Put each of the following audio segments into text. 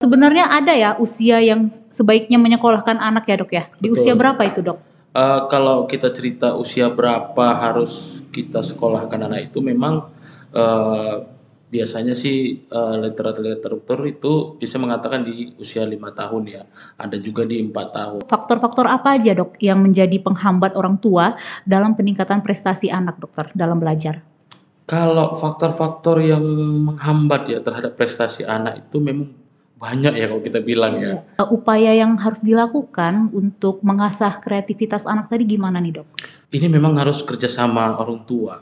Sebenarnya ada ya usia yang sebaiknya menyekolahkan anak ya dok ya? Di Betul. usia berapa itu dok? Uh, kalau kita cerita usia berapa harus kita sekolahkan anak itu memang uh, biasanya sih uh, literatur-literatur itu bisa mengatakan di usia lima tahun ya. Ada juga di empat tahun. Faktor-faktor apa aja dok yang menjadi penghambat orang tua dalam peningkatan prestasi anak dokter dalam belajar? Kalau faktor-faktor yang menghambat ya terhadap prestasi anak itu memang banyak ya kalau kita bilang ya. Uh, Upaya yang harus dilakukan untuk mengasah kreativitas anak tadi gimana nih dok? Ini memang harus kerjasama orang tua.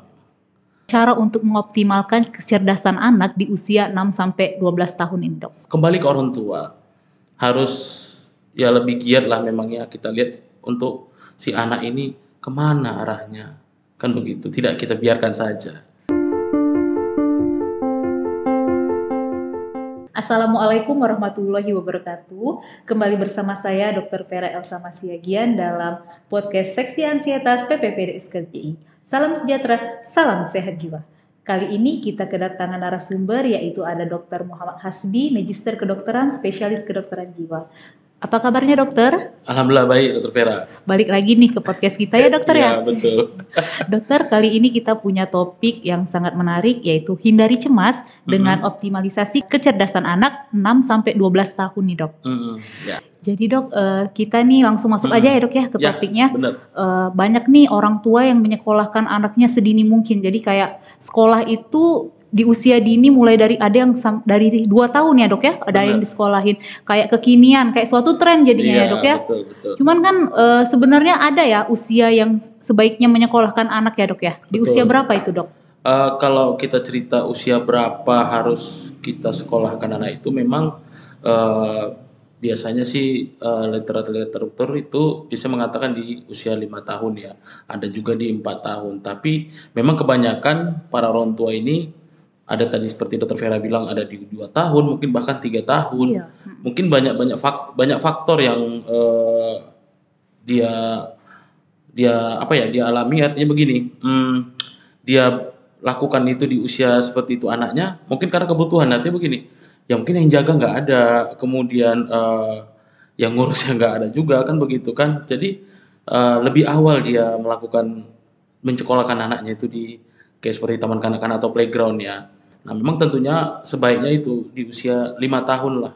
Cara untuk mengoptimalkan kecerdasan anak di usia 6 sampai 12 tahun ini dok. Kembali ke orang tua harus ya lebih giat lah memangnya kita lihat untuk si anak ini ke mana arahnya kan begitu tidak kita biarkan saja. Assalamualaikum warahmatullahi wabarakatuh. Kembali bersama saya Dr. Vera Elsa Masiagian dalam podcast Seksi Ansietas PPPD SKPI. Salam sejahtera, salam sehat jiwa. Kali ini kita kedatangan narasumber yaitu ada Dr. Muhammad Hasbi, Magister Kedokteran, Spesialis Kedokteran Jiwa. Apa kabarnya dokter? Alhamdulillah baik dokter Vera. Balik lagi nih ke podcast kita ya dokter ya. Ya betul. Dokter, kali ini kita punya topik yang sangat menarik yaitu hindari cemas dengan optimalisasi kecerdasan anak 6 sampai 12 tahun nih, Dok. Mm-mm, ya. Jadi, Dok, eh, kita nih langsung masuk Hmm. aja ya, Dok ya ke Ya, topiknya. benar. Eh, banyak nih orang tua yang menyekolahkan anaknya sedini mungkin. Jadi kayak sekolah itu di usia dini mulai dari ada yang sam- dari dua tahun ya dok ya ada Benar. yang disekolahin kayak kekinian kayak suatu tren jadinya ya Iya, dok ya Betul betul. Cuman kan eh, sebenarnya ada ya usia yang sebaiknya menyekolahkan anak ya dok ya. Di Betul. usia berapa itu dok? Eh, kalau kita cerita usia berapa harus kita sekolahkan anak itu memang eh, biasanya sih eh, literatur-literatur itu bisa mengatakan di usia lima tahun ya ada juga di empat tahun tapi memang kebanyakan para orang tua ini ada tadi seperti dokter Vera bilang ada di dua tahun mungkin bahkan tiga tahun. Iya. mungkin banyak banyak fak, banyak faktor yang eh, dia dia apa ya dia alami. Artinya begini hmm, dia lakukan itu di usia seperti itu anaknya mungkin karena kebutuhan. Nanti begini ya mungkin yang jaga nggak ada. Kemudian eh, yang ngurusnya nggak ada juga kan begitu kan. Jadi eh, lebih awal dia melakukan mencekolahkan anaknya itu di kayak seperti taman kanak-kanak atau playground ya nah memang tentunya sebaiknya itu di usia lima tahun lah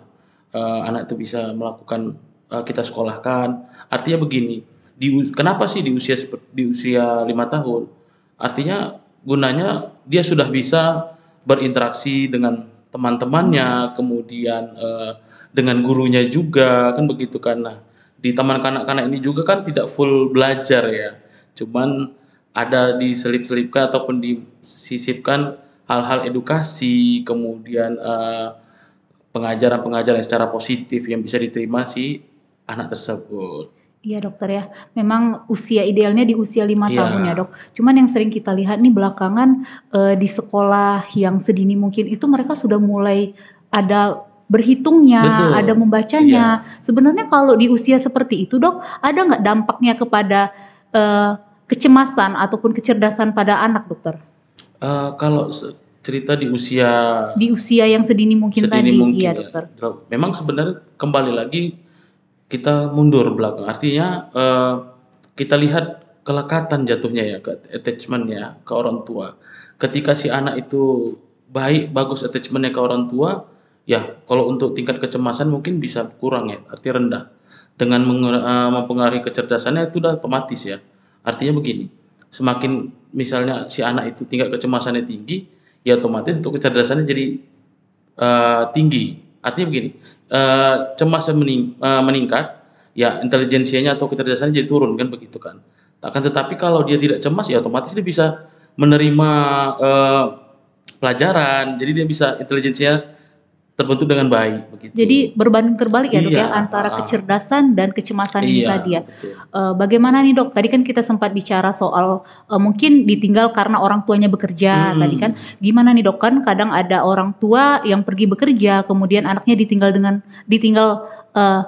eh, anak itu bisa melakukan eh, kita sekolahkan. Artinya begini di kenapa sih di usia di usia lima tahun? Artinya gunanya dia sudah bisa berinteraksi dengan teman-temannya kemudian eh, dengan gurunya juga kan begitu kan? Nah di taman kanak-kanak ini juga kan tidak full belajar ya. Cuman ada diselip-selipkan ataupun disisipkan hal-hal edukasi kemudian eh, pengajaran-pengajaran secara positif yang bisa diterima si anak tersebut Iya dokter ya. Memang usia idealnya di usia lima Iya. tahun ya dok. Cuman yang sering kita lihat nih belakangan eh, di sekolah yang sedini mungkin itu mereka sudah mulai ada berhitungnya, Betul. Ada membacanya. Sebenarnya kalau di usia seperti itu dok, ada nggak dampaknya kepada eh, kecemasan ataupun kecerdasan pada anak dokter? Eh, kalau cerita di usia Di usia yang sedini mungkin tadi, sedini mungkin iya ya. dokter. Memang sebenarnya kembali lagi kita mundur belakang. Artinya eh, kita lihat kelekatan jatuhnya ya, ke attachmentnya ke orang tua. Ketika si anak itu baik, bagus attachmentnya ke orang tua, ya kalau untuk tingkat kecemasan mungkin bisa kurang ya, arti rendah. Dengan eh, mempengaruhi kecerdasannya itu udah otomatis ya. Artinya begini, semakin misalnya si anak itu tingkat kecemasannya tinggi, ya otomatis untuk kecerdasannya jadi eh, tinggi. Artinya begini, eh, cemasnya mening- eh, meningkat, ya intelijensianya atau kecerdasannya jadi turun kan begitu kan. Akan tetapi kalau dia tidak cemas ya otomatis dia bisa menerima eh, pelajaran, jadi dia bisa intelijensinya terbentuk dengan baik begitu. Jadi berbanding terbalik ya dok ya Iya, antara ah. kecerdasan dan kecemasan ini Iya, tadi ya. betul. Eh, bagaimana nih dok? Tadi kan kita sempat bicara soal eh, mungkin ditinggal karena orang tuanya bekerja Hmm. tadi kan. Gimana nih dok kan kadang ada orang tua yang pergi bekerja kemudian anaknya ditinggal dengan ditinggal eh,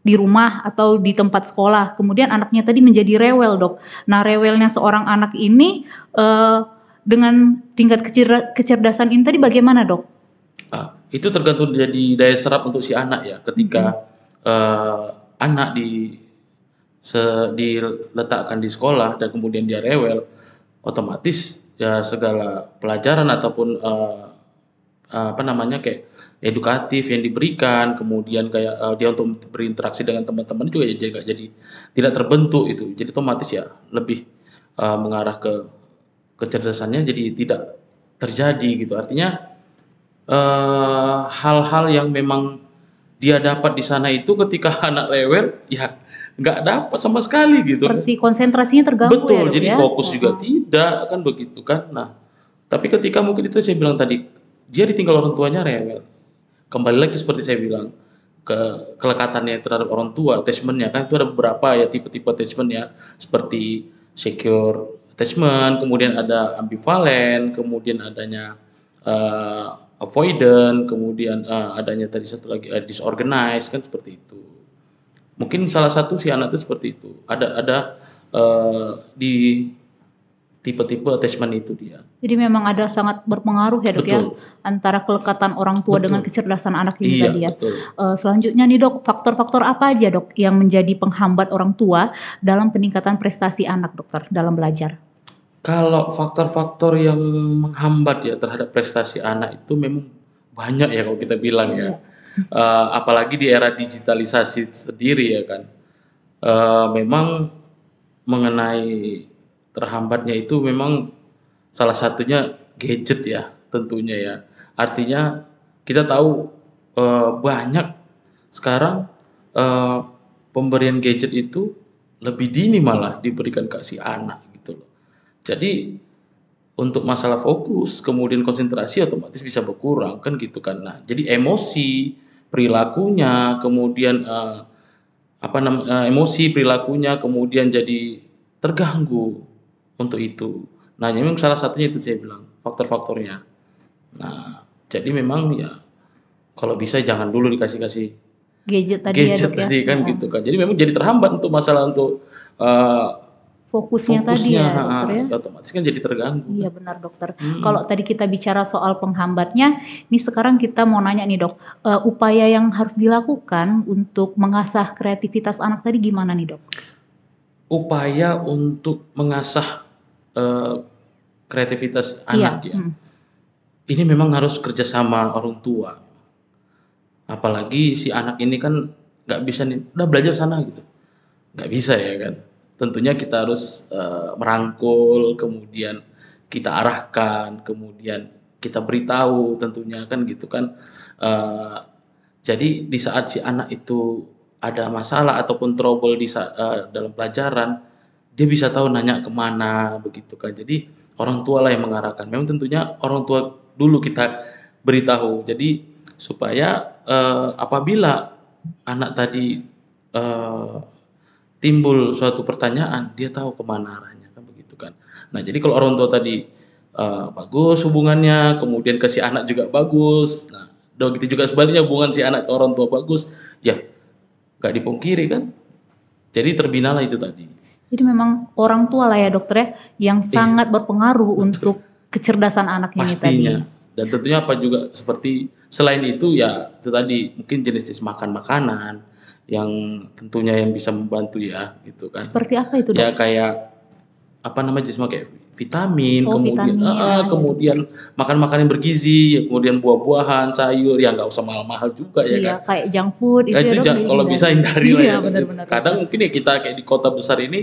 di rumah atau di tempat sekolah. Kemudian anaknya tadi menjadi rewel dok. Nah rewelnya seorang anak ini eh, dengan tingkat kecerda- kecerdasan ini tadi bagaimana dok? Ah, itu tergantung jadi daya serap untuk si anak ya. Ketika eh, anak di se, diletakkan di sekolah dan kemudian dia rewel, otomatis ya segala pelajaran ataupun eh, apa namanya kayak edukatif yang diberikan, kemudian kayak eh, dia untuk berinteraksi dengan teman-teman juga ya jadi jadi tidak terbentuk itu. Jadi otomatis ya lebih eh, mengarah ke kecerdasannya jadi tidak terjadi gitu. Artinya eh, hal-hal yang memang dia dapat di sana itu ketika anak rewel ya nggak dapat sama sekali gitu. Seperti konsentrasinya terganggu ya, Betul, Dok, jadi ya? fokus juga tidak kan begitu kan. Nah, tapi ketika mungkin itu saya bilang tadi dia ditinggal orang tuanya rewel. Kembali lagi seperti saya bilang ke kelekatannya terhadap orang tua, attachmentnya kan itu ada beberapa ya tipe-tipe attachment ya seperti secure attachment, kemudian ada ambivalen, kemudian adanya eh, avoidant, kemudian eh, adanya tadi satu lagi eh, disorganized kan seperti itu. Mungkin salah satu si anak itu seperti itu. Ada ada eh, di tipe-tipe attachment itu dia. Jadi memang ada sangat berpengaruh ya dok ya Betul. antara kelekatan orang tua Betul. dengan kecerdasan anak ini Iya, tadi ya. betul. Eh, selanjutnya nih dok, faktor-faktor apa aja dok yang menjadi penghambat orang tua dalam peningkatan prestasi anak dokter dalam belajar? Kalau faktor-faktor yang menghambat ya terhadap prestasi anak itu memang banyak ya kalau kita bilang ya. Eh, apalagi di era digitalisasi sendiri ya kan. Eh, memang mengenai terhambatnya itu memang salah satunya gadget ya tentunya ya. Artinya kita tahu eh, banyak sekarang eh, pemberian gadget itu lebih dini malah diberikan ke si anak. Jadi untuk masalah fokus kemudian konsentrasi otomatis bisa berkurang kan gitu kan. Nah, jadi emosi, perilakunya, kemudian eh, apa namanya emosi, perilakunya kemudian jadi terganggu untuk itu. Nah, memang salah satunya itu saya bilang faktor-faktornya. Nah, jadi memang ya kalau bisa jangan dulu dikasih-kasih Gadget tadi ya gadget ya. tadi kan Oh, gitu kan. Jadi memang jadi terhambat untuk masalah untuk eh, Fokusnya, tadi fokusnya ya dokter ya. otomatis kan jadi terganggu. Iya benar dokter. Mm-mm. Kalau tadi kita bicara soal penghambatnya, ini sekarang kita mau nanya nih dok, eh, upaya yang harus dilakukan untuk mengasah kreativitas anak tadi gimana nih dok? upaya untuk mengasah eh, kreativitas anak ya. mm. Ini memang harus kerjasama orang tua. Apalagi si anak ini kan nggak bisa nih, udah belajar sana gitu, nggak bisa ya kan. Tentunya kita harus eh, merangkul, kemudian kita arahkan, kemudian kita beritahu tentunya kan gitu kan. Eh, jadi di saat si anak itu ada masalah ataupun trouble di eh, dalam pelajaran, dia bisa tahu nanya ke mana begitu kan. Jadi orang tua lah yang mengarahkan. Memang tentunya orang tua dulu kita beritahu. Jadi supaya eh, apabila anak tadi eh, timbul suatu pertanyaan, dia tahu ke mana arahnya kan begitu kan. Nah jadi kalau orang tua tadi eh, bagus hubungannya, kemudian ke si anak juga bagus. Nah begitu juga sebaliknya hubungan si anak ke orang tua bagus, ya nggak dipungkiri kan. Jadi terbinalah itu tadi. Jadi memang orang tua lah ya dokter ya, yang Iya. sangat berpengaruh untuk kecerdasan anak ini tadi. pastinya dan tentunya apa juga seperti selain itu ya itu tadi mungkin jenis-jenis makan makanan yang tentunya yang bisa membantu ya gitu kan Seperti apa itu dok? ya kayak apa namanya jenis kayak vitamin Oh, kemudian vitamin, ah, ya. kemudian makan makanan yang bergizi ya, kemudian buah-buahan sayur ya nggak usah mahal-mahal juga ya Iya, kan kayak junk food itu, Ya, itu ya dok. jangan- kalau bisa hindari lah Iya ya. benar-benar. Kadang mungkin ya kita kayak di kota besar ini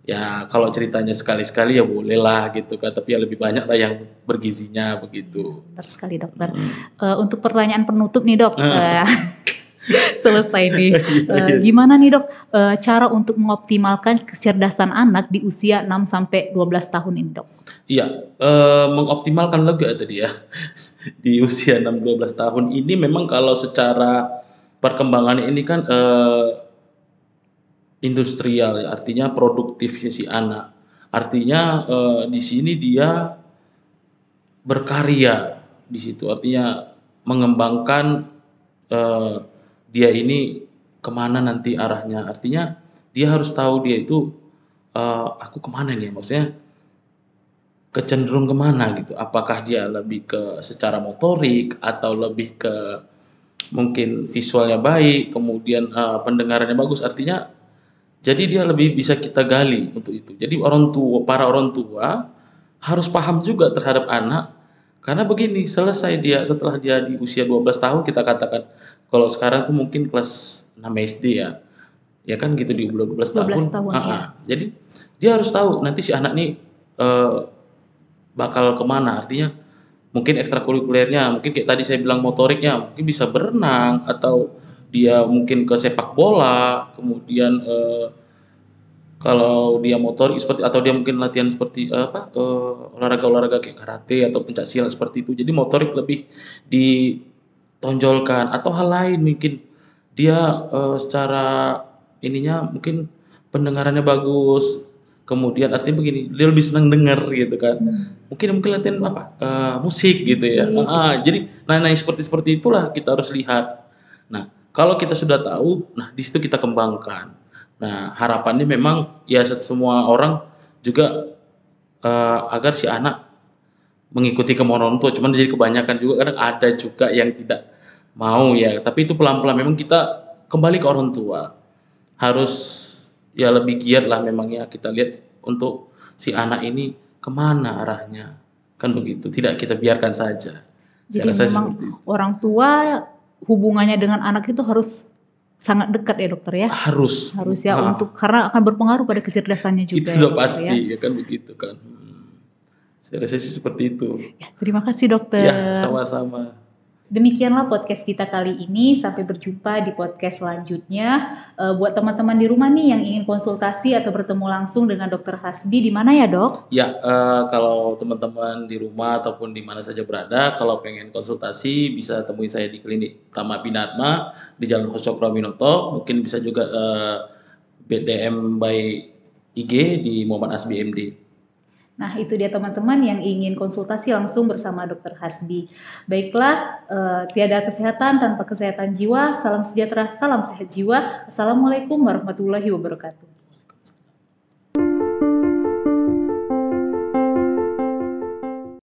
ya kalau ceritanya sekali-sekali ya boleh lah gitu kan tapi ya lebih banyak lah yang bergizinya begitu. Benar sekali dokter. Hmm. Eh, untuk pertanyaan penutup nih dok, Ah. Selesai nih. Iya. gimana nih dok eh, cara untuk mengoptimalkan kecerdasan anak di usia 6 sampai 12 tahun ini dok? Iya, eh, mengoptimalkan lega tadi ya di usia 6-12 tahun ini memang kalau secara perkembangan ini kan eh, industrial ya, artinya produktif si anak. Artinya eh, di sini dia berkarya di situ, artinya mengembangkan eh, dia ini ke mana nanti arahnya. Artinya dia harus tahu dia itu eh, aku ke mana nih, maksudnya kecenderung ke mana gitu. Apakah dia lebih ke secara motorik atau lebih ke mungkin visualnya baik, kemudian uh, pendengarannya bagus. Artinya jadi dia lebih bisa kita gali untuk itu. Jadi orang tua, para orang tua harus paham juga terhadap anak karena begini, selesai dia setelah dia di usia 12 tahun kita katakan kalau sekarang tuh mungkin kelas 6 SD ya. Ya kan gitu di 12 tahun. 12 tahun, Ah, ya. Jadi dia harus tahu nanti si anak nih eh, bakal ke mana artinya mungkin ekstrakurikulernya mungkin kayak tadi saya bilang motoriknya mungkin bisa berenang atau dia mungkin ke sepak bola kemudian eh, kalau dia motorik seperti atau dia mungkin latihan seperti eh, apa eh, olahraga-olahraga kayak karate atau pencak silat seperti itu. Jadi motorik lebih ditonjolkan. Atau hal lain mungkin dia eh, secara ininya mungkin pendengarannya bagus. Kemudian artinya begini dia lebih senang dengar gitu kan. Mungkin mungkin latihan apa eh, musik gitu ya. Musik. Ah, jadi nah, nah yang seperti seperti itulah kita harus lihat. Nah kalau kita sudah tahu nah di situ kita kembangkan nah harapannya memang ya semua orang juga eh, agar si anak mengikuti kemauan orang tua. Cuman jadi kebanyakan juga kadang ada juga yang tidak mau ya. Tapi itu pelan-pelan. Memang kita kembali ke orang tua. Harus ya lebih giat lah memangnya kita lihat untuk si anak ini ke mana arahnya. Kan begitu. Tidak kita biarkan saja. Jadi Saya memang orang tua hubungannya dengan anak itu harus sangat dekat ya dokter ya. harus Harus ya Ah, untuk karena akan berpengaruh pada kecerdasannya itu juga. ya, sudah dokter, pasti ya. ya kan begitu kan Hmm. saya rasa sih seperti itu Ya, terima kasih dokter. ya sama-sama Demikianlah podcast kita kali ini. Sampai berjumpa di podcast selanjutnya. Eh, buat teman-teman di rumah nih yang ingin konsultasi atau bertemu langsung dengan Dokter Hasbi, di mana ya dok? Ya, eh, kalau teman-teman di rumah ataupun di mana saja berada, kalau pengen konsultasi bisa temui saya di klinik Tama Binatma di Jalan Hosokro Winoto. Mungkin bisa juga eh, BDM by IG di Muhammad Asbi MD. Nah, itu dia teman-teman yang ingin konsultasi langsung bersama Dokter Hasbi. Baiklah, eh, tiada kesehatan tanpa kesehatan jiwa. Salam sejahtera, salam sehat jiwa. Assalamualaikum warahmatullahi wabarakatuh.